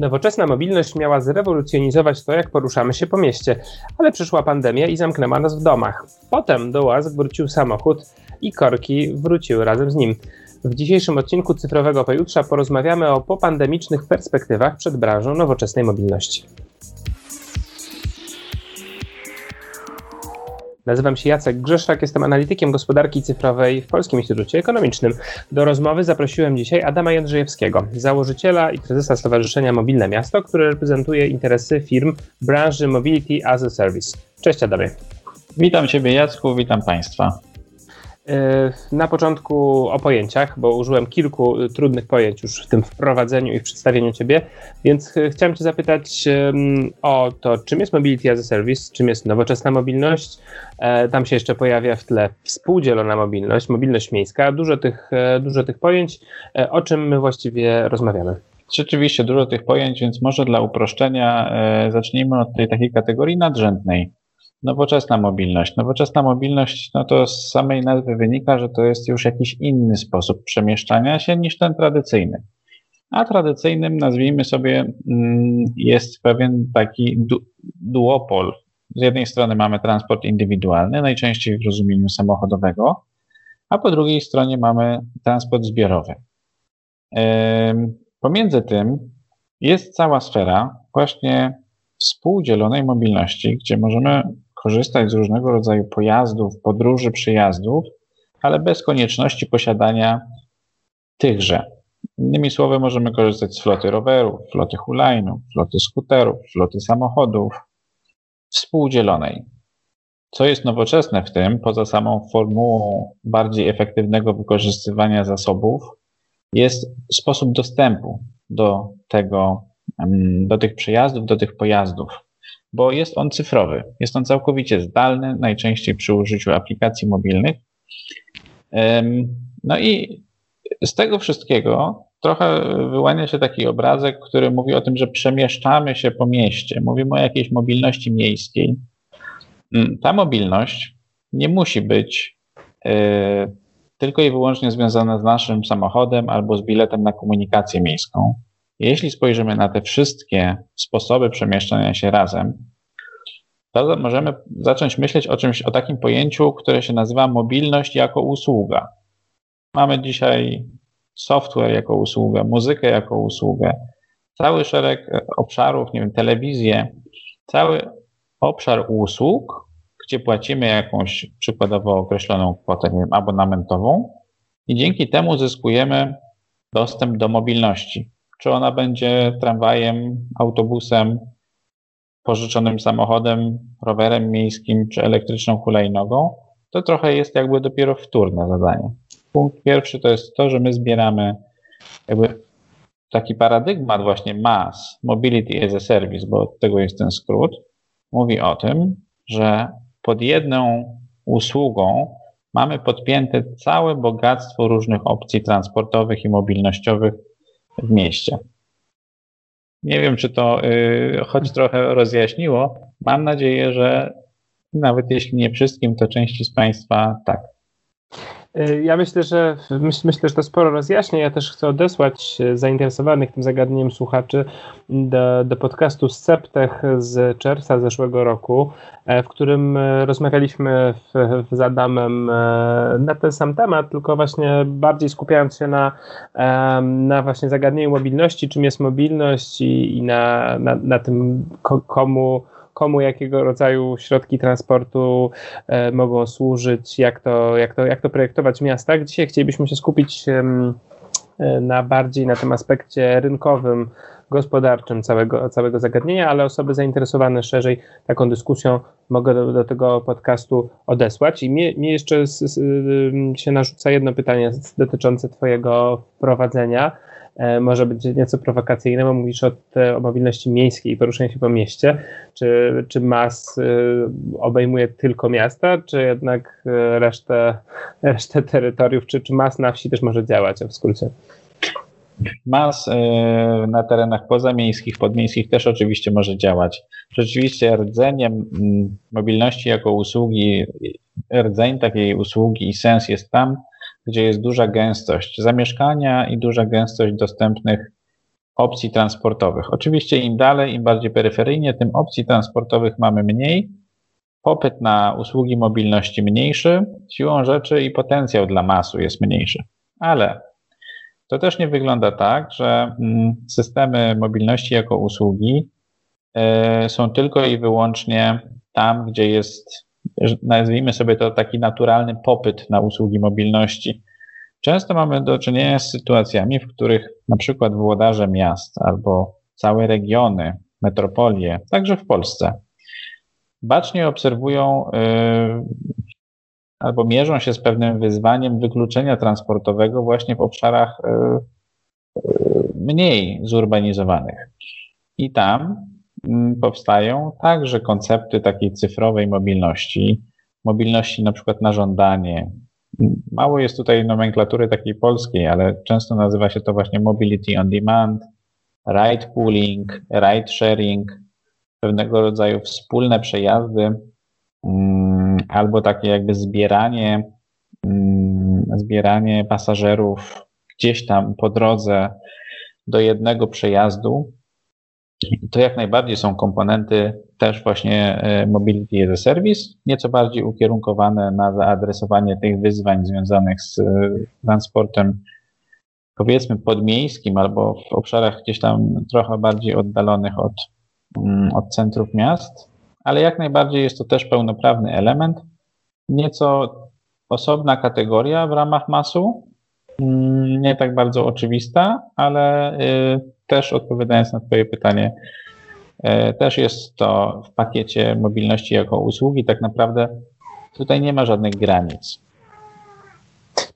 Nowoczesna mobilność miała zrewolucjonizować to, jak poruszamy się po mieście, ale przyszła pandemia i zamknęła nas w domach. Potem do łask wrócił samochód i korki wróciły razem z nim. W dzisiejszym odcinku Cyfrowego Pojutrza porozmawiamy o popandemicznych perspektywach przed branżą nowoczesnej mobilności. Nazywam się Jacek Grzeszak, jestem analitykiem gospodarki cyfrowej w Polskim Instytucie Ekonomicznym. Do rozmowy zaprosiłem dzisiaj Adama Jędrzejewskiego, założyciela i prezesa Stowarzyszenia Mobilne Miasto, które reprezentuje interesy firm branży Mobility as a Service. Cześć Adamie. Witam Ciebie Jacku, witam Państwa. E, na początku o pojęciach, bo użyłem kilku trudnych pojęć już w tym wprowadzeniu i w przedstawieniu Ciebie, więc chciałem Cię zapytać o to, czym jest Mobility as a Service, czym jest nowoczesna mobilność. E, tam się jeszcze pojawia w tle współdzielona mobilność, mobilność miejska, dużo tych, e, dużo tych pojęć. O czym my właściwie rozmawiamy? Rzeczywiście dużo tych pojęć, więc może dla uproszczenia zacznijmy od tej takiej kategorii nadrzędnej Nowoczesna mobilność. Nowoczesna mobilność, no to z samej nazwy wynika, że to jest już jakiś inny sposób przemieszczania się niż ten tradycyjny. A tradycyjnym, nazwijmy sobie, mm, jest pewien taki du duopol. Z jednej strony mamy transport indywidualny, najczęściej w rozumieniu samochodowego, a po drugiej stronie mamy transport zbiorowy. Pomiędzy tym jest cała sfera właśnie współdzielonej mobilności, gdzie możemy korzystać z różnego rodzaju pojazdów, podróży, przyjazdów, ale bez konieczności posiadania tychże. Innymi słowy, możemy korzystać z floty rowerów, floty hulajnów, floty skuterów, floty samochodów współdzielonej. Co jest nowoczesne w tym, poza samą formułą bardziej efektywnego wykorzystywania zasobów, jest sposób dostępu do tego, do tych przejazdów, do tych pojazdów bo jest on cyfrowy. Jest on całkowicie zdalny, najczęściej przy użyciu aplikacji mobilnych. No i z tego wszystkiego trochę wyłania się taki obrazek, który mówi o tym, że przemieszczamy się po mieście. Mówimy o jakiejś mobilności miejskiej. Mm, ta mobilność nie musi być e, tylko i wyłącznie związana z naszym samochodem albo z biletem na komunikację miejską. Jeśli spojrzymy na te wszystkie sposoby przemieszczania się razem, to możemy zacząć myśleć o czymś, o takim pojęciu, które się nazywa mobilność jako usługa. Mamy dzisiaj software jako usługę, muzykę jako usługę, cały szereg obszarów, nie wiem, telewizję, cały obszar usług, gdzie płacimy jakąś przykładowo określoną kwotę nie wiem, abonamentową i dzięki temu zyskujemy dostęp do mobilności czy ona będzie tramwajem, autobusem, pożyczonym samochodem, rowerem miejskim czy elektryczną hulajnogą, to trochę jest jakby dopiero wtórne zadanie. Punkt pierwszy to jest to, że my zbieramy jakby taki paradygmat właśnie MAS, Mobility as a Service, bo od tego jest ten skrót, mówi o tym, że pod jedną usługą mamy podpięte całe bogactwo różnych opcji transportowych i mobilnościowych w mieście. Nie wiem, czy to yy, choć trochę rozjaśniło. Mam nadzieję, że nawet jeśli nie wszystkim, to części z Państwa tak. Y, ja myślę, że myśl, myślę, że to sporo rozjaśnia. Ja też chcę odesłać zainteresowanych tym zagadnieniem słuchaczy do, do podcastu Sceptech z czerwca zeszłego roku, e, w którym e, rozmawialiśmy w, z Adamem e, na ten sam temat, tylko właśnie bardziej skupiając się na, na właśnie zagadnieniu mobilności, czym jest mobilność i, i na, na, na tym, komu komu jakiego rodzaju środki transportu e, mogą służyć, jak to, jak, to, jak to projektować w miastach. Dzisiaj chcielibyśmy się skupić e, na bardziej na tym aspekcie rynkowym, gospodarczym całego, całego zagadnienia, ale osoby zainteresowane szerzej taką dyskusją mogę do, do tego podcastu odesłać. I mnie jeszcze z, się narzuca jedno pytanie dotyczące Twojego wprowadzenia. E, może być nieco prowokacyjne, bo mówisz o, o mobilności miejskiej i poruszaniu się po mieście. Czy, czy MAS y, obejmuje tylko miasta, czy jednak y, resztę, resztę terytoriów, czy, czy MAS na wsi też może działać, w skrócie? MAS y, na terenach pozamiejskich, podmiejskich też oczywiście może działać. Rzeczywiście rdzeniem mm, mobilności jako usługi, rdzeń takiej usługi i sens jest tam, gdzie jest duża gęstość zamieszkania i duża gęstość dostępnych opcji transportowych. Oczywiście im dalej, im bardziej peryferyjnie, tym opcji transportowych mamy mniej. Popyt na usługi mobilności mniejszy, siłą rzeczy i potencjał dla masu jest mniejszy. Ale to też nie wygląda tak, że mm, systemy mobilności jako usługi e, są tylko i wyłącznie tam, gdzie jest, nazwijmy sobie to taki naturalny popyt na usługi mobilności. Często mamy do czynienia z sytuacjami, w których na przykład włodarze miast albo całe regiony, metropolie, także w Polsce, bacznie obserwują yy, albo mierzą się z pewnym wyzwaniem wykluczenia transportowego właśnie w obszarach yy, mniej zurbanizowanych. I tam powstają także koncepty takiej cyfrowej mobilności, mobilności na przykład na żądanie, Mało jest tutaj nomenklatury takiej polskiej, ale często nazywa się to właśnie mobility on demand, ride pooling, ride sharing, pewnego rodzaju wspólne przejazdy mm, albo takie jakby zbieranie, mm, zbieranie pasażerów gdzieś tam po drodze do jednego przejazdu. To jak najbardziej są komponenty też właśnie e, Mobility as a Service, nieco bardziej ukierunkowane na zaadresowanie tych wyzwań związanych z e, transportem powiedzmy podmiejskim albo w obszarach gdzieś tam trochę bardziej oddalonych od, mm, od centrów miast, ale jak najbardziej jest to też pełnoprawny element, nieco osobna kategoria w ramach masu, mm, nie tak bardzo oczywista, ale y, też odpowiadając na Twoje pytanie, E, też jest to w pakiecie mobilności jako usługi. Tak naprawdę tutaj nie ma żadnych granic.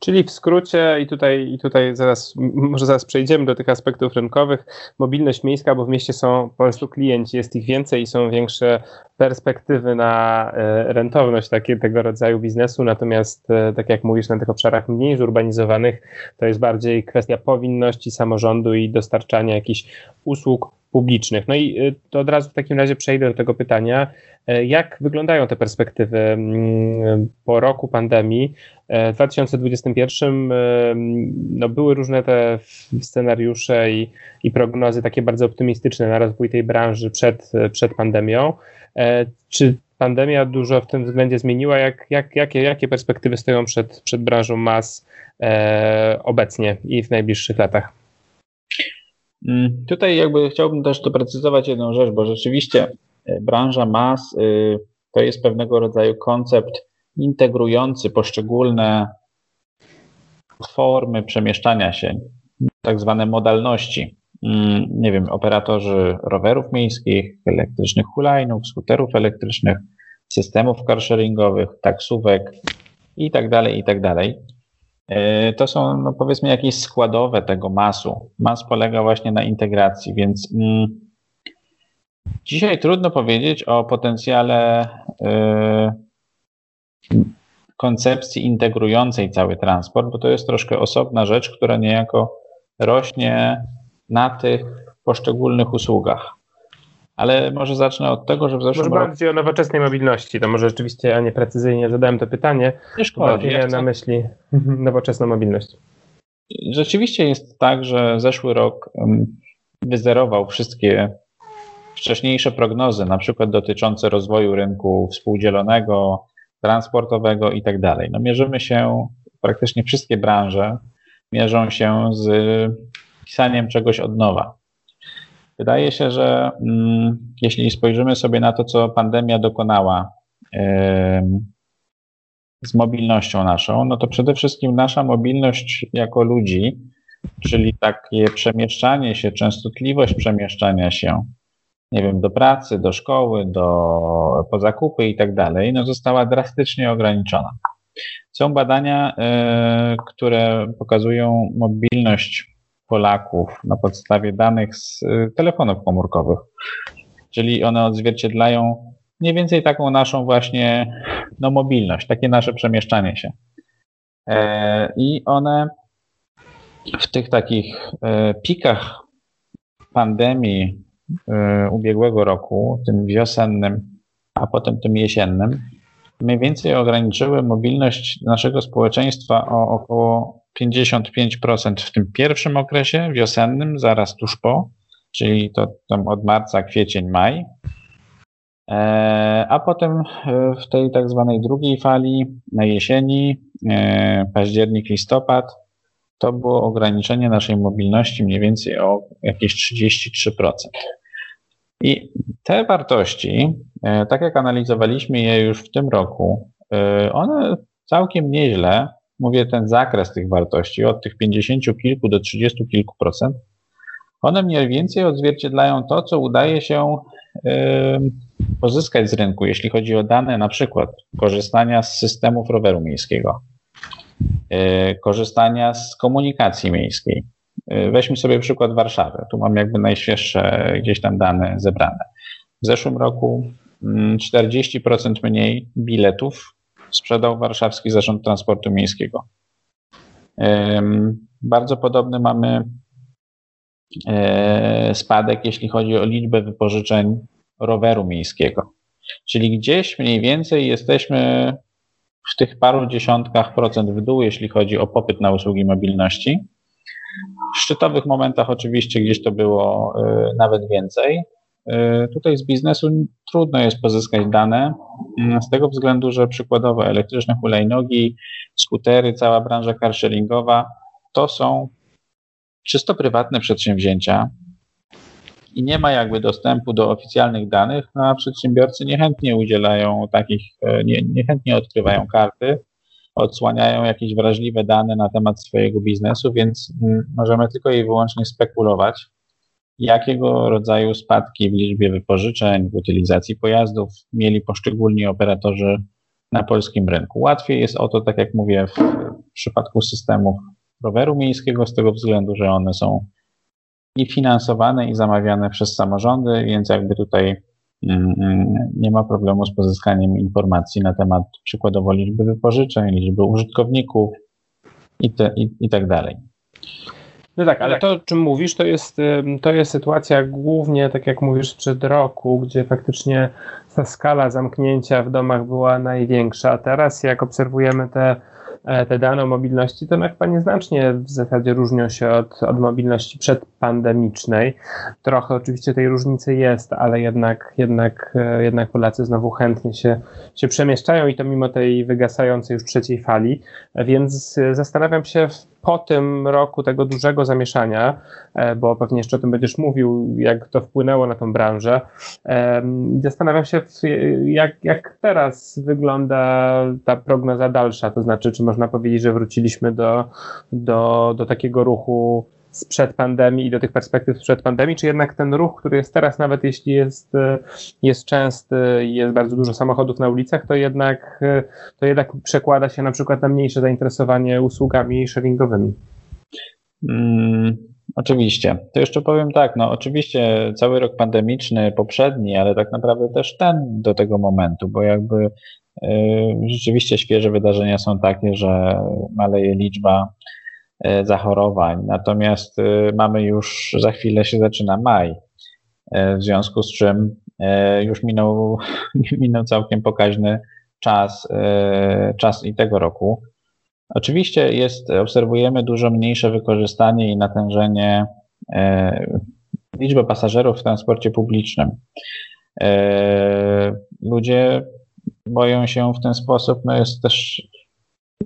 Czyli w skrócie, i tutaj, i tutaj zaraz, może zaraz przejdziemy do tych aspektów rynkowych, mobilność miejska, bo w mieście są po prostu klienci, jest ich więcej i są większe perspektywy na e, rentowność takie, tego rodzaju biznesu, natomiast e, tak jak mówisz, na tych obszarach mniej zurbanizowanych, to jest bardziej kwestia powinności samorządu i dostarczania jakichś usług publicznych. No i y, to od razu w takim razie przejdę do tego pytania. E, jak wyglądają te perspektywy mm, po roku pandemii? E, w 2021 e, no, były różne te scenariusze i, i prognozy takie bardzo optymistyczne na rozwój tej branży przed, przed pandemią. Czy pandemia dużo w tym względzie zmieniła? Jak, jak, jakie, jakie perspektywy stoją przed, przed branżą mas obecnie i w najbliższych latach? Mm, tutaj jakby chciałbym też doprecyzować jedną rzecz, bo rzeczywiście e, branża MAS y, to jest pewnego rodzaju koncept integrujący poszczególne formy przemieszczania się, tak zwane modalności. Mm, nie wiem, operatorzy rowerów miejskich, elektrycznych hulajnów, skuterów elektrycznych, systemów carsharingowych, taksówek i tak dalej, i tak dalej. E, to są, no powiedzmy, jakieś składowe tego masu. Mas polega właśnie na integracji, więc mm, dzisiaj trudno powiedzieć o potencjale y, koncepcji integrującej cały transport, bo to jest troszkę osobna rzecz, która niejako rośnie na tych poszczególnych usługach. Ale może zacznę od tego, że w zeszłym może roku... bardziej o nowoczesnej mobilności, to może rzeczywiście ja nieprecyzyjnie zadałem to pytanie. Nie szkodzi. Ja na myśli nowoczesną mobilność. Rzeczywiście jest tak, że zeszły rok wyzerował wszystkie wcześniejsze prognozy, na przykład dotyczące rozwoju rynku współdzielonego, transportowego i tak dalej. No mierzymy się, praktycznie wszystkie branże mierzą się z pisaniem czegoś od nowa. Wydaje się, że mm, jeśli spojrzymy sobie na to, co pandemia dokonała z mobilnością naszą, no to przede wszystkim nasza mobilność jako ludzi, czyli takie przemieszczanie się, częstotliwość przemieszczania się, nie wiem, do pracy, do szkoły, do, po zakupy i tak dalej, no została drastycznie ograniczona. Są badania, y, które pokazują mobilność Polaków na podstawie danych z y, telefonów komórkowych. Czyli one odzwierciedlają mniej więcej taką naszą właśnie no, mobilność, takie nasze przemieszczanie się. E, I one w tych takich e, pikach pandemii e, ubiegłego roku, tym wiosennym, a potem tym jesiennym, mniej więcej ograniczyły mobilność naszego społeczeństwa o około 55% w tym pierwszym okresie wiosennym, zaraz tuż po, czyli to tam od marca, kwiecień, maj. E, a potem e, w tej tak zwanej drugiej fali na jesieni, e, październik, listopad, to było ograniczenie naszej mobilności mniej więcej o jakieś 33%. I te wartości, tak jak analizowaliśmy je już w tym roku, one całkiem nieźle, mówię ten zakres tych wartości, od tych 50 kilku do 30 kilku procent, one mniej więcej odzwierciedlają to, co udaje się pozyskać z rynku, jeśli chodzi o dane na przykład korzystania z systemów roweru miejskiego, e, korzystania z komunikacji miejskiej. E, weźmy sobie przykład Warszawy. Tu mam jakby najświeższe gdzieś tam dane zebrane. W zeszłym roku 40% mm, mniej biletów sprzedał Warszawski Zarząd Transportu Miejskiego. Bardzo podobny mamy e, spadek, jeśli chodzi o liczbę wypożyczeń roweru miejskiego. Czyli gdzieś mniej więcej jesteśmy w tych paru dziesiątkach procent w dół, jeśli chodzi o popyt na usługi mobilności. W szczytowych momentach oczywiście gdzieś to było y, nawet więcej. Y, tutaj z biznesu trudno jest pozyskać dane, y, z tego względu, że przykładowo elektryczne hulajnogi, skutery, cała branża carsharingowa to są czysto prywatne przedsięwzięcia, i nie ma jakby dostępu do oficjalnych danych, no a przedsiębiorcy niechętnie udzielają takich, e, nie, niechętnie odkrywają karty, odsłaniają jakieś wrażliwe dane na temat swojego biznesu, więc mm, możemy tylko i wyłącznie spekulować, jakiego rodzaju spadki w liczbie wypożyczeń, w utylizacji pojazdów mieli poszczególni operatorzy na polskim rynku. Łatwiej jest o to, tak jak mówię, w przypadku systemów roweru miejskiego, z tego względu, że one są i finansowane, i zamawiane przez samorządy, więc jakby tutaj mm, mm, nie ma problemu z pozyskaniem informacji na temat przykładowo liczby wypożyczeń, liczby użytkowników i, te, i, i tak dalej. No tak, ale tak. to, o czym mówisz, to jest, to jest sytuacja głównie, tak jak mówisz, sprzed roku, gdzie faktycznie ta skala zamknięcia w domach była największa. A teraz, jak obserwujemy te E, te dane o mobilności, to chyba nieznacznie w zasadzie różnią się od, od mobilności przedpandemicznej. Trochę oczywiście tej różnicy jest, ale jednak, jednak, e, jednak Polacy znowu chętnie się, się przemieszczają i to mimo tej wygasającej już trzeciej fali. Więc zastanawiam się po tym roku tego dużego zamieszania, e, bo pewnie jeszcze o tym będziesz mówił, jak to wpłynęło na tą branżę. Zastanawiam się, jak, jak teraz wygląda ta prognoza dalsza, to znaczy, czy można powiedzieć, że wróciliśmy do, do, do takiego ruchu sprzed pandemii i do tych perspektyw sprzed pandemii, czy jednak ten ruch, który jest teraz, nawet jeśli jest, jest częsty i jest bardzo dużo samochodów na ulicach, to jednak, to jednak przekłada się na przykład na mniejsze zainteresowanie usługami sharingowymi. Mm, oczywiście. To jeszcze powiem tak, no oczywiście cały rok pandemiczny, poprzedni, ale tak naprawdę też ten do tego momentu, bo jakby y, rzeczywiście świeże wydarzenia są takie, że maleje liczba E, zachorowań. Natomiast e, mamy już, za chwilę się zaczyna maj, e, w związku z czym już minął, minął całkiem pokaźny czas, czas i tego roku. Oczywiście jest, obserwujemy dużo mniejsze wykorzystanie i natężenie liczby pasażerów w transporcie publicznym. Ludzie boją się w ten sposób, no jest też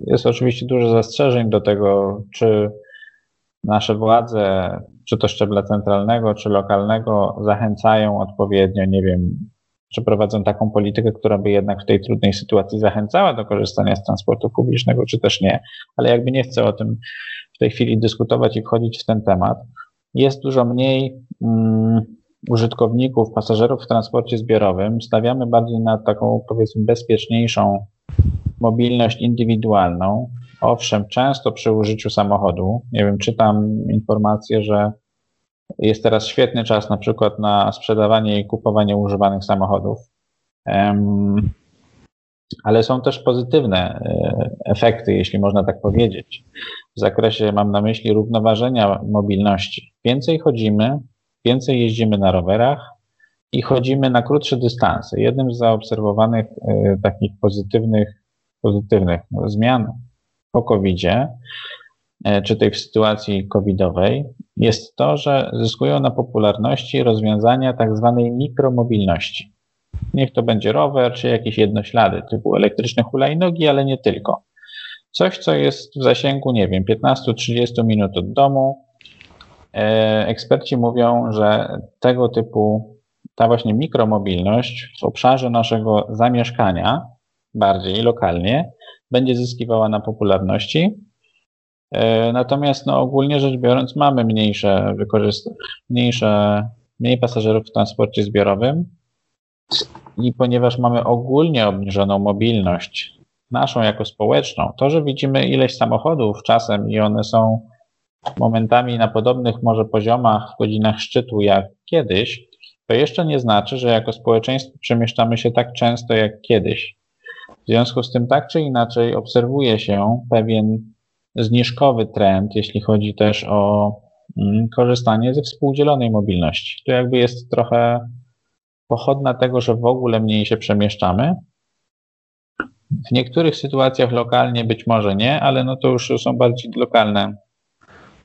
jest oczywiście dużo zastrzeżeń do tego, czy nasze władze, czy to szczebla centralnego, czy lokalnego, zachęcają odpowiednio, nie wiem, czy prowadzą taką politykę, która by jednak w tej trudnej sytuacji zachęcała do korzystania z transportu publicznego, czy też nie. Ale jakby nie chcę o tym w tej chwili dyskutować i wchodzić w ten temat. Jest dużo mniej um, użytkowników, pasażerów w transporcie zbiorowym. Stawiamy bardziej na taką, powiedzmy, bezpieczniejszą mobilność indywidualną. Owszem, często przy użyciu samochodu, nie wiem, czytam informację, że jest teraz świetny czas na przykład na sprzedawanie i kupowanie używanych samochodów. Ale są też pozytywne e, efekty, jeśli można tak powiedzieć. W zakresie, mam na myśli, równoważenia mobilności. Więcej chodzimy, więcej jeździmy na rowerach i chodzimy na krótsze dystanse. Jednym z zaobserwowanych e, takich pozytywnych pozytywnych zmian po covid e, czy tej w sytuacji covidowej, jest to, że zyskują na popularności rozwiązania tak zwanej mikromobilności. Niech to będzie rower, czy jakieś jednoślady typu elektryczne hulajnogi, ale nie tylko. Coś, co jest w zasięgu, nie wiem, 15-30 minut od domu. E, eksperci mówią, że tego typu ta właśnie mikromobilność w obszarze naszego zamieszkania, bardziej lokalnie, będzie zyskiwała na popularności. E, natomiast no, ogólnie rzecz biorąc, mamy mniejsze mniejsze, mniej pasażerów w transporcie zbiorowym. I ponieważ mamy ogólnie obniżoną mobilność, naszą jako społeczną, to, że widzimy ileś samochodów czasem i one są momentami na podobnych może poziomach w godzinach szczytu jak kiedyś, to jeszcze nie znaczy, że jako społeczeństwo przemieszczamy się tak często jak kiedyś. W związku z tym tak czy inaczej obserwuje się pewien zniżkowy trend, jeśli chodzi też o mm, korzystanie ze współdzielonej mobilności. To jakby jest trochę pochodna tego, że w ogóle mniej się przemieszczamy. W niektórych sytuacjach lokalnie być może nie, ale no to już są bardziej lokalne,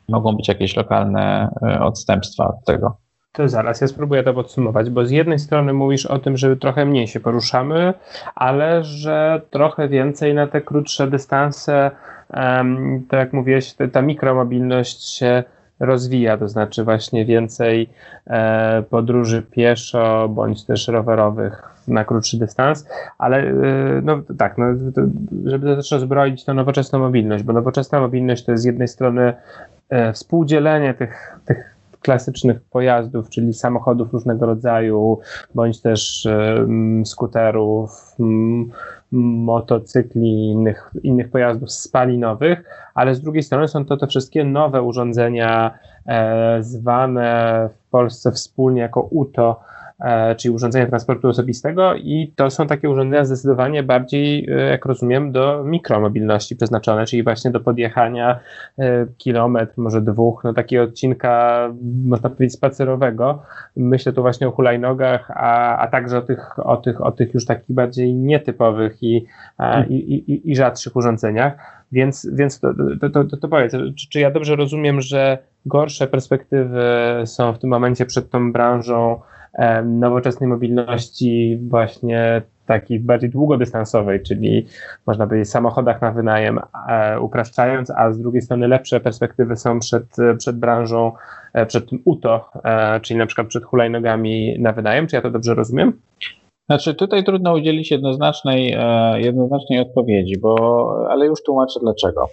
mogą być jakieś lokalne e, odstępstwa od tego. To zaraz, ja spróbuję to podsumować, bo z jednej strony mówisz o tym, że trochę mniej się poruszamy, ale że trochę więcej na te krótsze dystanse, um, tak jak mówiłeś, ta mikromobilność się rozwija, to znaczy właśnie więcej e, podróży pieszo bądź też rowerowych na krótszy dystans, ale e, no tak, no, to, żeby też rozbroić to nowoczesną mobilność, bo nowoczesna mobilność to jest z jednej strony e, współdzielenie tych, tych klasycznych pojazdów, czyli samochodów różnego rodzaju, bądź też skuterów, motocykli innych, innych pojazdów spalinowych, ale z drugiej strony są to te wszystkie nowe urządzenia e, zwane w Polsce wspólnie jako UTO, czyli urządzenia transportu osobistego i to są takie urządzenia zdecydowanie bardziej, e, jak rozumiem, do mikromobilności przeznaczone, czyli właśnie do podjechania e, kilometr, może dwóch, no takiego odcinka, można powiedzieć, spacerowego. Myślę tu właśnie o hulajnogach, a, a także o tych, o, tych, o tych już takich bardziej nietypowych i, i, i, i rzadszych urządzeniach. Więc, więc to, to, to, to powiedz, czy, czy ja dobrze rozumiem, że gorsze perspektywy są w tym momencie przed tą branżą nowoczesnej mobilności właśnie takiej bardziej długodystansowej, czyli można powiedzieć samochodach na wynajem, e, upraszczając, a z drugiej strony lepsze perspektywy są przed, przed branżą, e, przed tym UTO, e, czyli na przykład przed hulajnogami na wynajem. Czy ja to dobrze rozumiem? Znaczy tutaj trudno udzielić jednoznacznej, jednoznacznej odpowiedzi, bo, ale już tłumaczę dlaczego.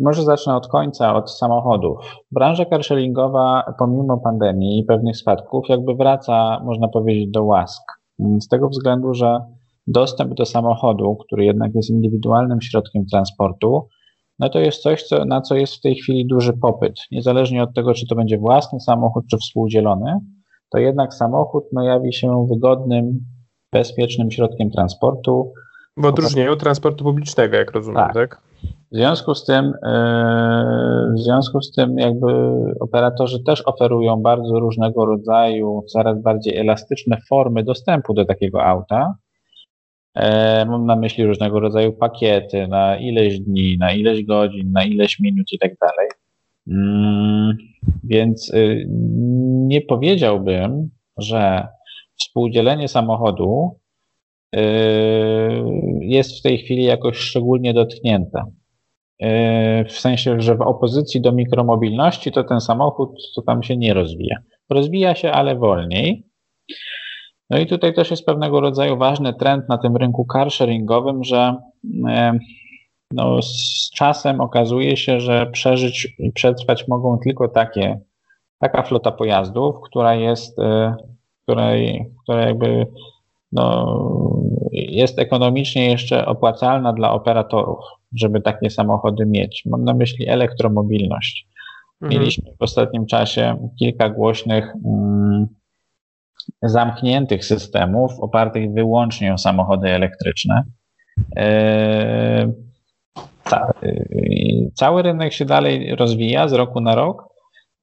Może zacznę od końca, od samochodów. Branża carsharingowa, pomimo pandemii i pewnych spadków, jakby wraca, można powiedzieć, do łask. Z tego względu, że dostęp do samochodu, który jednak jest indywidualnym środkiem transportu, no to jest coś, co, na co jest w tej chwili duży popyt. Niezależnie od tego, czy to będzie własny samochód, czy współdzielony, to jednak samochód no, jawi się wygodnym, bezpiecznym środkiem transportu. Bo odróżniają transportu publicznego, jak rozumiem, tak? tak? W związku z tym, e, w związku z tym jakby operatorzy też oferują bardzo różnego rodzaju, coraz bardziej elastyczne formy dostępu do takiego auta. E, mam na myśli różnego rodzaju pakiety na ileś dni, na ileś godzin, na ileś minut i tak dalej. Mm, więc y, nie powiedziałbym, że współdzielenie samochodu jest w tej chwili jakoś szczególnie dotknięte. E, w sensie, że w opozycji do mikromobilności to ten samochód to tam się nie rozwija. Rozwija się, ale wolniej. No i tutaj też jest pewnego rodzaju ważny trend na tym rynku carsharingowym, że e, no, z czasem okazuje się, że przeżyć i przetrwać mogą tylko takie, taka flota pojazdów, która jest, której, która jakby no, jest ekonomicznie jeszcze opłacalna dla operatorów żeby takie samochody mieć. Mam na myśli elektromobilność. Mhm. Mieliśmy w ostatnim czasie kilka głośnych mm, zamkniętych systemów opartych wyłącznie o samochody elektryczne. Ta, y, cały rynek się dalej rozwija z roku na rok.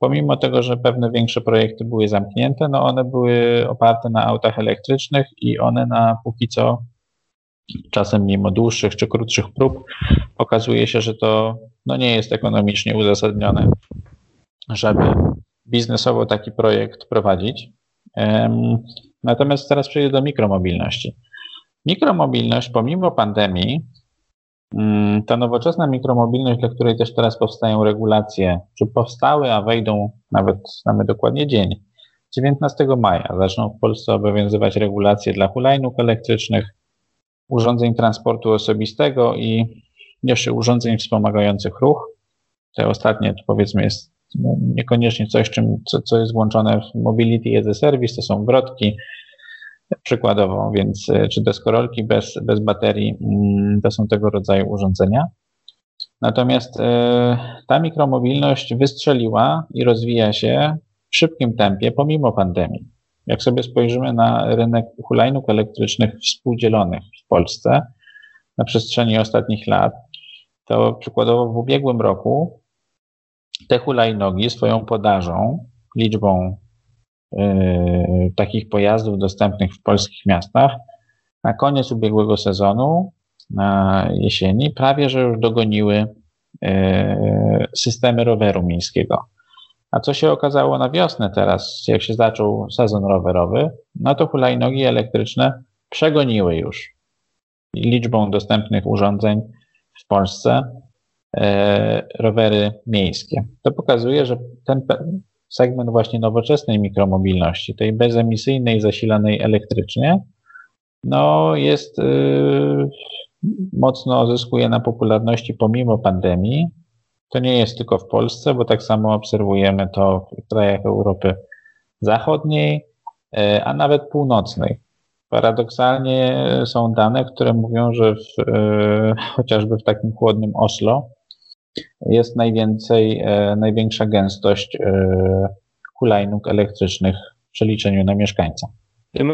Pomimo tego, że pewne większe projekty były zamknięte, no one były oparte na autach elektrycznych i one na póki co czasem mimo dłuższych czy krótszych prób okazuje się, że to no nie jest ekonomicznie uzasadnione, żeby biznesowo taki projekt prowadzić. Natomiast teraz przejdę do mikromobilności. Mikromobilność pomimo pandemii, ta nowoczesna mikromobilność, dla której też teraz powstają regulacje, czy powstały, a wejdą nawet, znamy dokładnie dzień, 19 maja zaczną w Polsce obowiązywać regulacje dla hulajnóg elektrycznych, urządzeń transportu osobistego i jeszcze urządzeń wspomagających ruch. Te ostatnie, powiedzmy, jest no, niekoniecznie coś, czym, co, co jest włączone w Mobility as a Service, to są wrotki, przykładowo, więc e, czy deskorolki bez, bez baterii, mm, to są tego rodzaju urządzenia. Natomiast e, ta mikromobilność wystrzeliła i rozwija się w szybkim tempie pomimo pandemii. Jak sobie spojrzymy na rynek hulajnóg elektrycznych współdzielonych w Polsce na przestrzeni ostatnich lat, to przykładowo w ubiegłym roku te hulajnogi swoją podażą, liczbą takich pojazdów dostępnych w polskich miastach, na koniec ubiegłego sezonu, na jesieni, prawie że już dogoniły yy, systemy roweru miejskiego. A co się okazało na wiosnę teraz, jak się zaczął sezon rowerowy, no to hulajnogi elektryczne przegoniły już liczbą dostępnych urządzeń w Polsce e, rowery miejskie. To pokazuje, że ten segment właśnie nowoczesnej mikromobilności, tej bezemisyjnej, zasilanej elektrycznie, no jest y, mocno zyskuje na popularności pomimo pandemii. To nie jest tylko w Polsce, bo tak samo obserwujemy to w krajach Europy Zachodniej, e, a nawet północnej. Paradoksalnie są dane, które mówią, że w, e, chociażby w takim chłodnym Oslo jest najwięcej, e, największa gęstość e, hulajnóg elektrycznych w przeliczeniu na mieszkańca.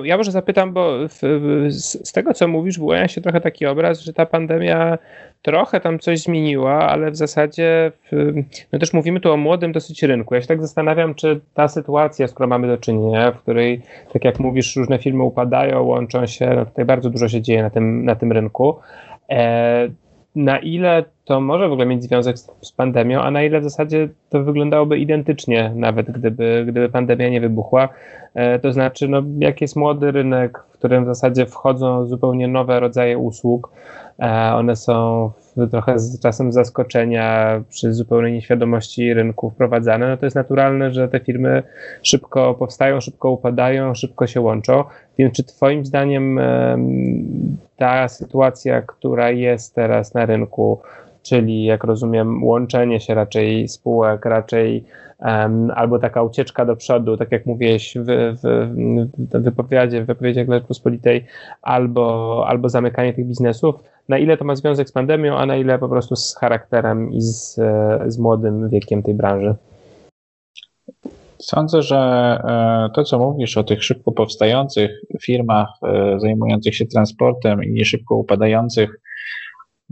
Ja może zapytam, bo w, z, z, tego co mówisz, wyłania się trochę taki obraz, że ta pandemia trochę tam coś zmieniła, ale w zasadzie w, no też mówimy tu o młodym dosyć rynku. Ja się tak zastanawiam, czy ta sytuacja, z którą mamy do czynienia, w której, tak jak mówisz, różne firmy upadają, łączą się, no tutaj bardzo dużo się dzieje na tym, na tym rynku. E, na ile to może w ogóle mieć związek z, z, pandemią, a na ile w zasadzie to wyglądałoby identycznie, nawet gdyby, gdyby pandemia nie wybuchła. E, to znaczy, no, jak jest młody rynek, w którym w zasadzie wchodzą zupełnie nowe rodzaje usług, e, one są trochę z czasem zaskoczenia przy zupełnej nieświadomości rynku wprowadzane, no to jest naturalne, że te firmy szybko powstają, szybko upadają, szybko się łączą. Więc czy Twoim zdaniem ta sytuacja, która jest teraz na rynku, czyli jak rozumiem, łączenie się raczej spółek, raczej um, albo taka ucieczka do przodu, tak jak mówiłeś w, w, w wypowiedzi, w wypowiedziach Rzeczpospolitej, albo, albo zamykanie tych biznesów, na ile to ma związek z pandemią, a na ile po prostu z charakterem i z, z młodym wiekiem tej branży? Sądzę, że e, to, co mówisz o tych szybko powstających firmach e, zajmujących się transportem i szybko upadających,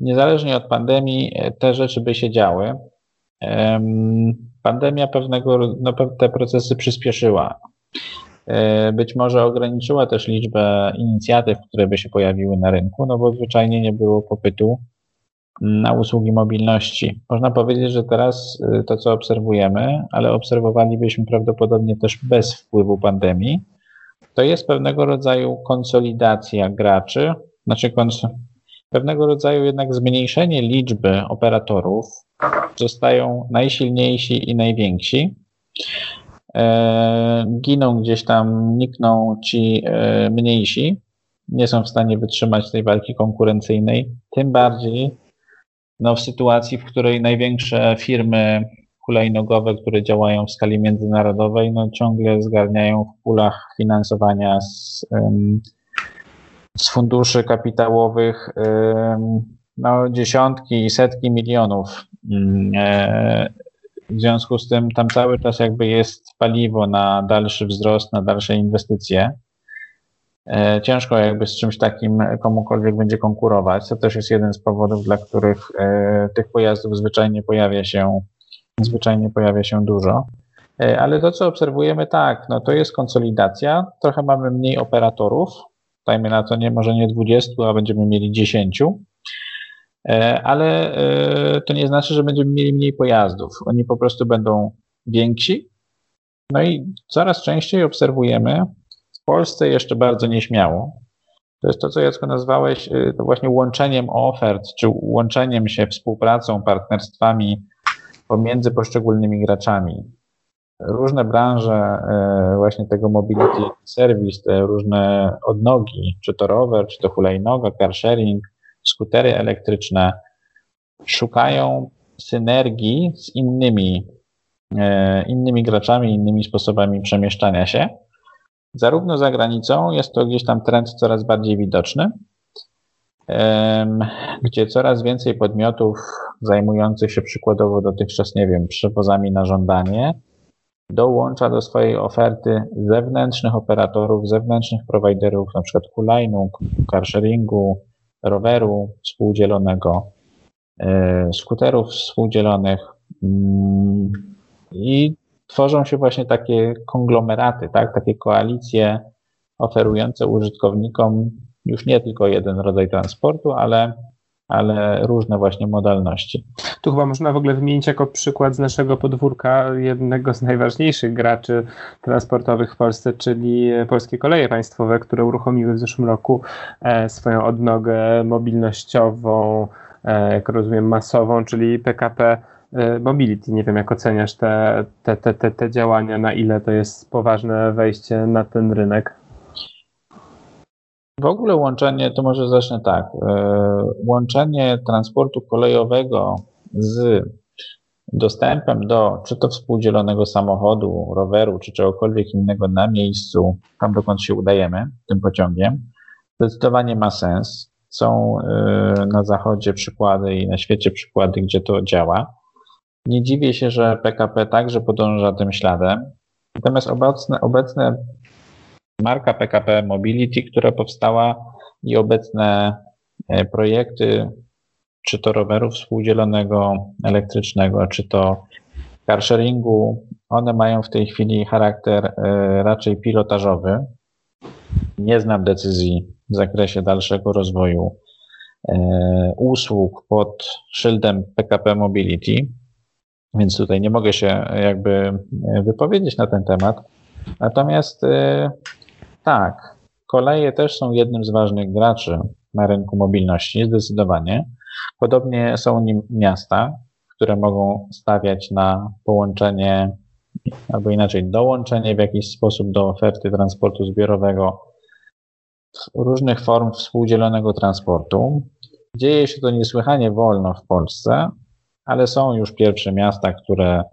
niezależnie od pandemii, e, te rzeczy by się działy. Pandemia pewnego, no, te procesy przyspieszyła. Być może ograniczyła też liczbę inicjatyw, które by się pojawiły na rynku, no bo zwyczajnie nie było popytu na usługi mobilności. Można powiedzieć, że teraz y, to, co obserwujemy, ale obserwowalibyśmy prawdopodobnie też bez wpływu pandemii, to jest pewnego rodzaju konsolidacja graczy, znaczy pewnego rodzaju jednak zmniejszenie liczby operatorów. Zostają najsilniejsi i najwięksi. E, giną gdzieś tam, nikną ci e, mniejsi, nie są w stanie wytrzymać tej walki konkurencyjnej, tym bardziej no, w sytuacji, w której największe firmy hulajnogowe, które działają w skali międzynarodowej, no, ciągle zgarniają w pulach finansowania z, z funduszy kapitałowych no, dziesiątki i setki milionów. Mm, e, w związku z tym tam cały czas jakby jest paliwo na dalszy wzrost, na dalsze inwestycje. E, ciężko jakby z czymś takim komukolwiek będzie konkurować. To też jest jeden z powodów, dla których e, tych pojazdów zwyczajnie pojawia się, zwyczajnie pojawia się dużo. Ale to, co obserwujemy, tak, no to jest konsolidacja. Trochę mamy mniej operatorów. Dajmy na to nie, może nie 20, a będziemy mieli 10. ale to nie znaczy, że będziemy mieli mniej pojazdów. Oni po prostu będą więksi. No i coraz częściej obserwujemy w Polsce jeszcze bardzo nieśmiało. To jest to, co Jacko nazwałeś to właśnie łączeniem ofert, czy łączeniem się współpracą, partnerstwami pomiędzy poszczególnymi graczami różne branże e, właśnie tego mobility service, te różne odnogi, czy to rower, czy to hulajnoga, car sharing, skutery elektryczne, szukają synergii z innymi, e, innymi graczami, innymi sposobami przemieszczania się. Zarówno za granicą jest to gdzieś tam trend coraz bardziej widoczny, gdzie coraz więcej podmiotów zajmujących się przykładowo dotychczas, nie wiem, przewozami na żądanie, dołącza do swojej oferty zewnętrznych operatorów, zewnętrznych prowajderów, na przykład hulajnóg, carsharingu, roweru współdzielonego, e, skuterów współdzielonych mm, i tworzą się właśnie takie konglomeraty, tak, takie koalicje oferujące użytkownikom już nie tylko jeden rodzaj transportu, ale ale różne właśnie modalności. Tu chyba można w ogóle wymienić jako przykład z naszego podwórka jednego z najważniejszych graczy transportowych w Polsce, czyli Polskie Koleje Państwowe, które uruchomiły w zeszłym roku e, swoją odnogę mobilnościową, e, jak rozumiem, masową, czyli PKP e, Mobility. Nie wiem, jak oceniasz te, te, te, te, te działania, na ile to jest poważne wejście na ten rynek. W ogóle łączenie, to może zacznę tak, łączenie transportu kolejowego z dostępem do czy to współdzielonego samochodu, roweru, czy czegokolwiek innego na miejscu, tam dokąd się udajemy tym pociągiem, zdecydowanie ma sens. Są e, na zachodzie przykłady i na świecie przykłady, gdzie to działa. Nie dziwię się, że PKP także podąża tym śladem. Natomiast obecne, obecne marka PKP Mobility, która powstała i obecne e, projekty, czy to roweru współdzielonego elektrycznego, czy to carsharingu, one mają w tej chwili charakter e, raczej pilotażowy. Nie znam decyzji w zakresie dalszego rozwoju e, usług pod szyldem PKP Mobility, więc tutaj nie mogę się jakby wypowiedzieć na ten temat. Natomiast tak, koleje też są jednym z ważnych graczy na rynku mobilności, zdecydowanie. Podobnie są nim miasta, które mogą stawiać na połączenie, albo inaczej dołączenie w jakiś sposób do oferty transportu zbiorowego różnych form współdzielonego transportu. Dzieje się to niesłychanie wolno w Polsce, ale są już pierwsze miasta, które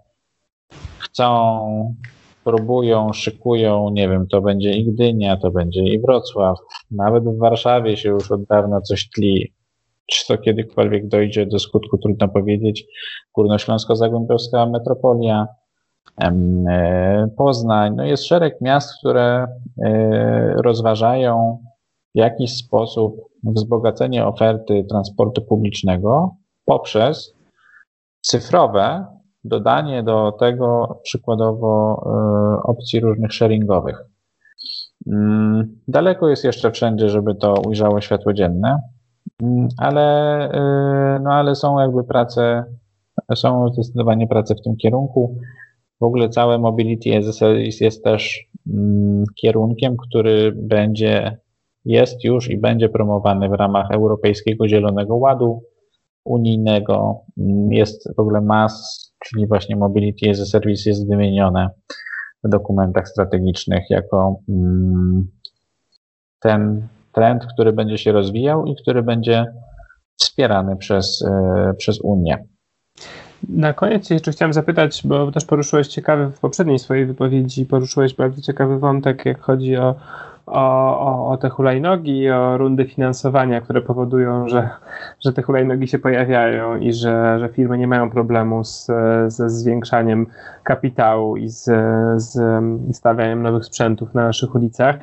chcą próbują, szykują, nie wiem, to będzie i Gdynia, to będzie i Wrocław, nawet w Warszawie się już od dawna coś tli. Czy to kiedykolwiek dojdzie do skutku, trudno powiedzieć. Górnośląsko-Zagłębiowska metropolia, e, Poznań, no jest szereg miast, które e, rozważają w jakiś sposób wzbogacenie oferty transportu publicznego poprzez cyfrowe dodanie do tego przykładowo e, opcji różnych sharingowych. Mm, daleko jest jeszcze wszędzie, żeby to ujrzało światło dzienne, ale, e, no ale są jakby prace, są zdecydowanie prace w tym kierunku. W ogóle całe Mobility as a Service jest też mm, kierunkiem, który będzie, jest już i będzie promowany w ramach Europejskiego Zielonego Ładu unijnego. Jest w ogóle MAS czyli właśnie Mobility as a Service jest wymienione w dokumentach strategicznych jako mm, ten trend, który będzie się rozwijał i który będzie wspierany przez, e, przez Unię. Na koniec jeszcze chciałem zapytać, bo też poruszyłeś ciekawy w poprzedniej swojej wypowiedzi, poruszyłeś bardzo ciekawy wątek, jak chodzi o o, o, te hulajnogi o rundy finansowania, które powodują, że, że te hulajnogi się pojawiają i że, że firmy nie mają problemu z, ze zwiększaniem kapitału i z, z stawianiem nowych sprzętów na naszych ulicach.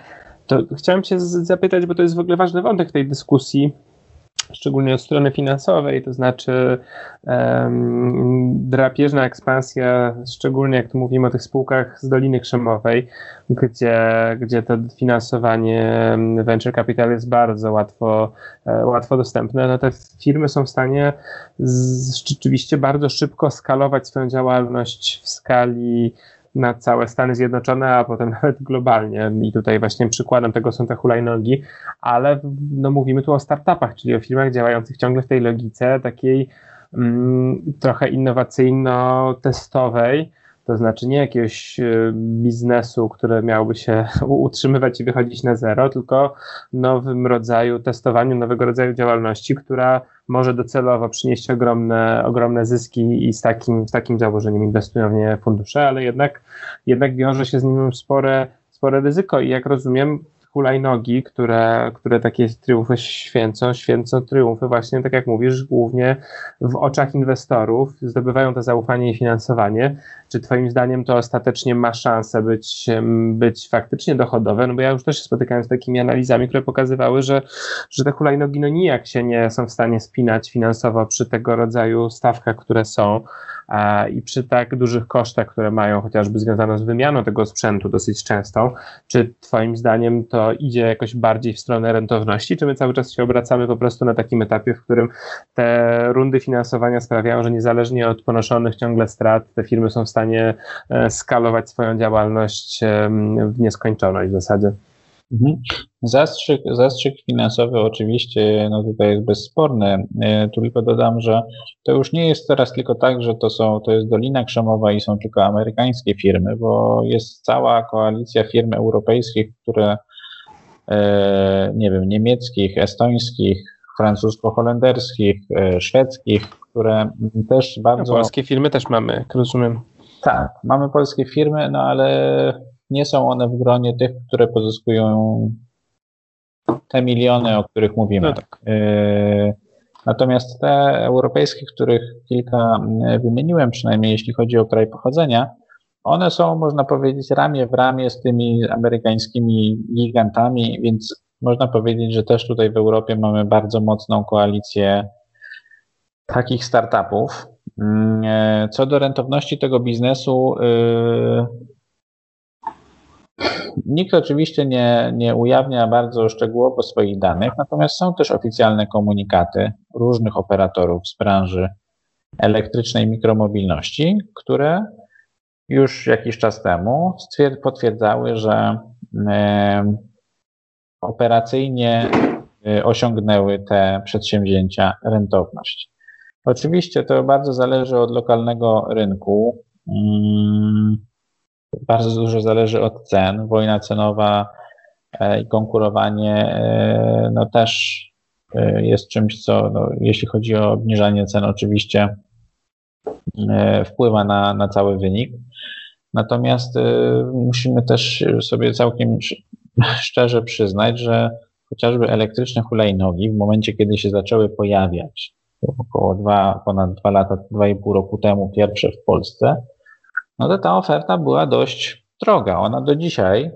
To chciałem Cię zapytać, bo to jest w ogóle ważny wątek tej dyskusji. szczególnie od strony finansowej, to znaczy um, drapieżna ekspansja, szczególnie jak tu mówimy o tych spółkach z Doliny Krzemowej, gdzie, gdzie to finansowanie venture capital jest bardzo łatwo, e, łatwo dostępne, no te firmy są w stanie z, rzeczywiście bardzo szybko skalować swoją działalność w skali na całe Stany Zjednoczone, a potem nawet globalnie. I tutaj właśnie przykładem tego są te hulajnogi, ale no mówimy tu o startupach, czyli o firmach działających ciągle w tej logice takiej mm, trochę innowacyjno-testowej, to znaczy nie jakiegoś e, biznesu, który miałby się utrzymywać i wychodzić na zero, tylko nowym rodzaju testowaniu, nowego rodzaju działalności, która może docelowo przynieść ogromne, ogromne zyski i z takim, z takim założeniem inwestują w nie fundusze, ale jednak, jednak wiąże się z nim spore, spore ryzyko. I jak rozumiem, hulajnogi, które, które takie triumfy święcą, święcą triumfy właśnie, tak jak mówisz, głównie w oczach inwestorów, zdobywają to zaufanie i finansowanie. Czy twoim zdaniem to ostatecznie ma szansę być, być faktycznie dochodowe? No bo ja już też się spotykałem z takimi analizami, które pokazywały, że, że te hulajnogi no nijak się nie są w stanie spinać finansowo przy tego rodzaju stawkach, które są i przy tak dużych kosztach, które mają chociażby związane z wymianą tego sprzętu dosyć częstą. Czy twoim zdaniem to idzie jakoś bardziej w stronę rentowności, czy my cały czas się obracamy po prostu na takim etapie, w którym te rundy finansowania sprawiają, że niezależnie od ponoszonych ciągle strat, te firmy są w stanie e, skalować swoją działalność w nieskończoność w zasadzie? Mhm. Zastrzyk, zastrzyk finansowy oczywiście no tutaj jest bezsporny. E, tu tylko dodam, że to już nie jest teraz tylko tak, że to, są, to jest Dolina Krzemowa i są tylko amerykańskie firmy, bo jest cała koalicja firm europejskich, które E, nie wiem, niemieckich, estońskich, francusko-holenderskich, e, szwedzkich, które też bardzo. No, polskie firmy też mamy, rozumiem. Tak, mamy polskie firmy, no ale nie są one w gronie tych, które pozyskują te miliony, o których mówimy. No tak. E, natomiast te europejskie, których kilka wymieniłem, przynajmniej jeśli chodzi o kraj pochodzenia, one są, można powiedzieć, ramię w ramię z tymi amerykańskimi gigantami, więc można powiedzieć, że też tutaj w Europie mamy bardzo mocną koalicję takich startupów. E, co do rentowności tego biznesu, yy, nikt oczywiście nie, nie ujawnia bardzo szczegółowo swoich danych, natomiast są też oficjalne komunikaty różnych operatorów z branży elektrycznej mikromobilności, które już jakiś czas temu potwierdzały, że operacyjnie e, osiągnęły te przedsięwzięcia rentowność. Oczywiście to bardzo zależy od lokalnego rynku. Bardzo dużo zależy od cen. Wojna cenowa e, i konkurowanie e, no też jest czymś, co no, jeśli chodzi o obniżanie cen, oczywiście wpływa na, na cały wynik. Natomiast musimy też sobie całkiem szczerze przyznać, że chociażby elektryczne hulajnogi w momencie, kiedy się zaczęły pojawiać, około dwa, ponad dwa lata, dwa i pół roku temu, pierwsze w Polsce, no to ta oferta była dość droga. Ona do dzisiaj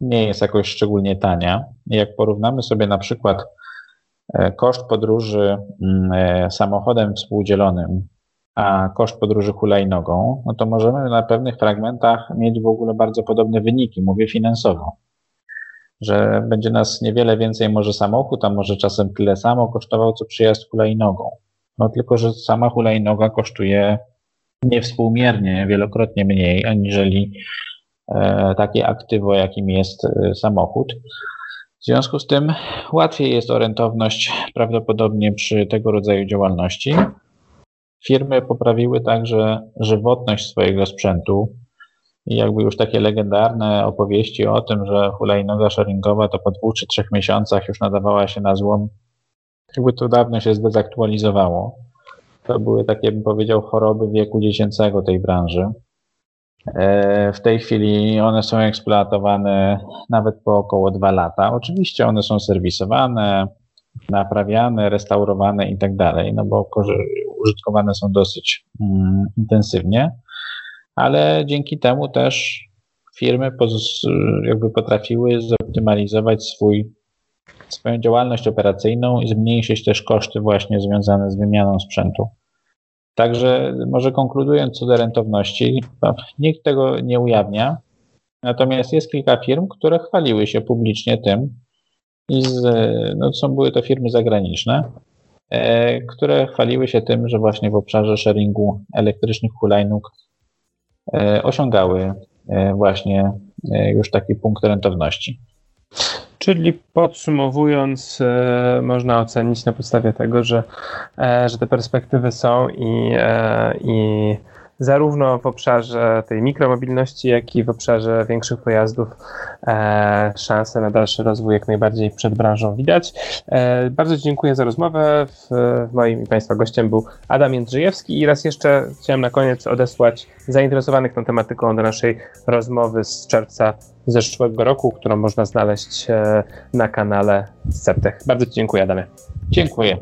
nie jest jakoś szczególnie tania. Jak porównamy sobie na przykład e, koszt podróży mm, e, samochodem współdzielonym a koszt podróży hulajnogą, no to możemy na pewnych fragmentach mieć w ogóle bardzo podobne wyniki, mówię finansowo. Że będzie nas niewiele więcej może samochód, a może czasem tyle samo kosztował, co przyjazd hulajnogą. No tylko, że sama hulajnoga kosztuje niewspółmiernie, wielokrotnie mniej, aniżeli e, takie aktywo, jakim jest e, samochód. W związku z tym łatwiej jest o rentowność prawdopodobnie przy tego rodzaju działalności. Firmy poprawiły także żywotność swojego sprzętu i jakby już takie legendarne opowieści o tym, że hulajnoga sharingowa to po dwóch czy trzech miesiącach już nadawała się na złom, jakby to dawno się zdezaktualizowało. To były takie, bym powiedział, choroby wieku dziecięcego tej branży. E, w tej chwili one są eksploatowane nawet po około dwa lata. Oczywiście one są serwisowane, naprawiane, restaurowane i tak dalej, no bo użytkowane są dosyć mm, intensywnie, ale dzięki temu też firmy jakby potrafiły zoptymalizować swój swoją działalność operacyjną i zmniejszyć też koszty właśnie związane z wymianą sprzętu. Także może konkludując co do rentowności, nikt tego nie ujawnia, natomiast jest kilka firm, które chwaliły się publicznie tym, i z, no, są, były to firmy zagraniczne, e, które chwaliły się tym, że właśnie w obszarze sharingu elektrycznych hulajnóg e, osiągały e, właśnie e, już taki punkt rentowności. Czyli podsumowując, e, można ocenić na podstawie tego, że, e, że te perspektywy są i, e, i zarówno w obszarze tej mikromobilności, jak i w obszarze większych pojazdów szanse na dalszy rozwój jak najbardziej przed branżą widać. Bardzo dziękuję za rozmowę. W, moim i Państwa gościem był Adam Jędrzejewski i raz jeszcze chciałem na koniec odesłać zainteresowanych tą tematyką do naszej rozmowy z czerwca zeszłego roku, którą można znaleźć e, na kanale Septech. Bardzo Ci dziękuję, Adamie. Dziękuję.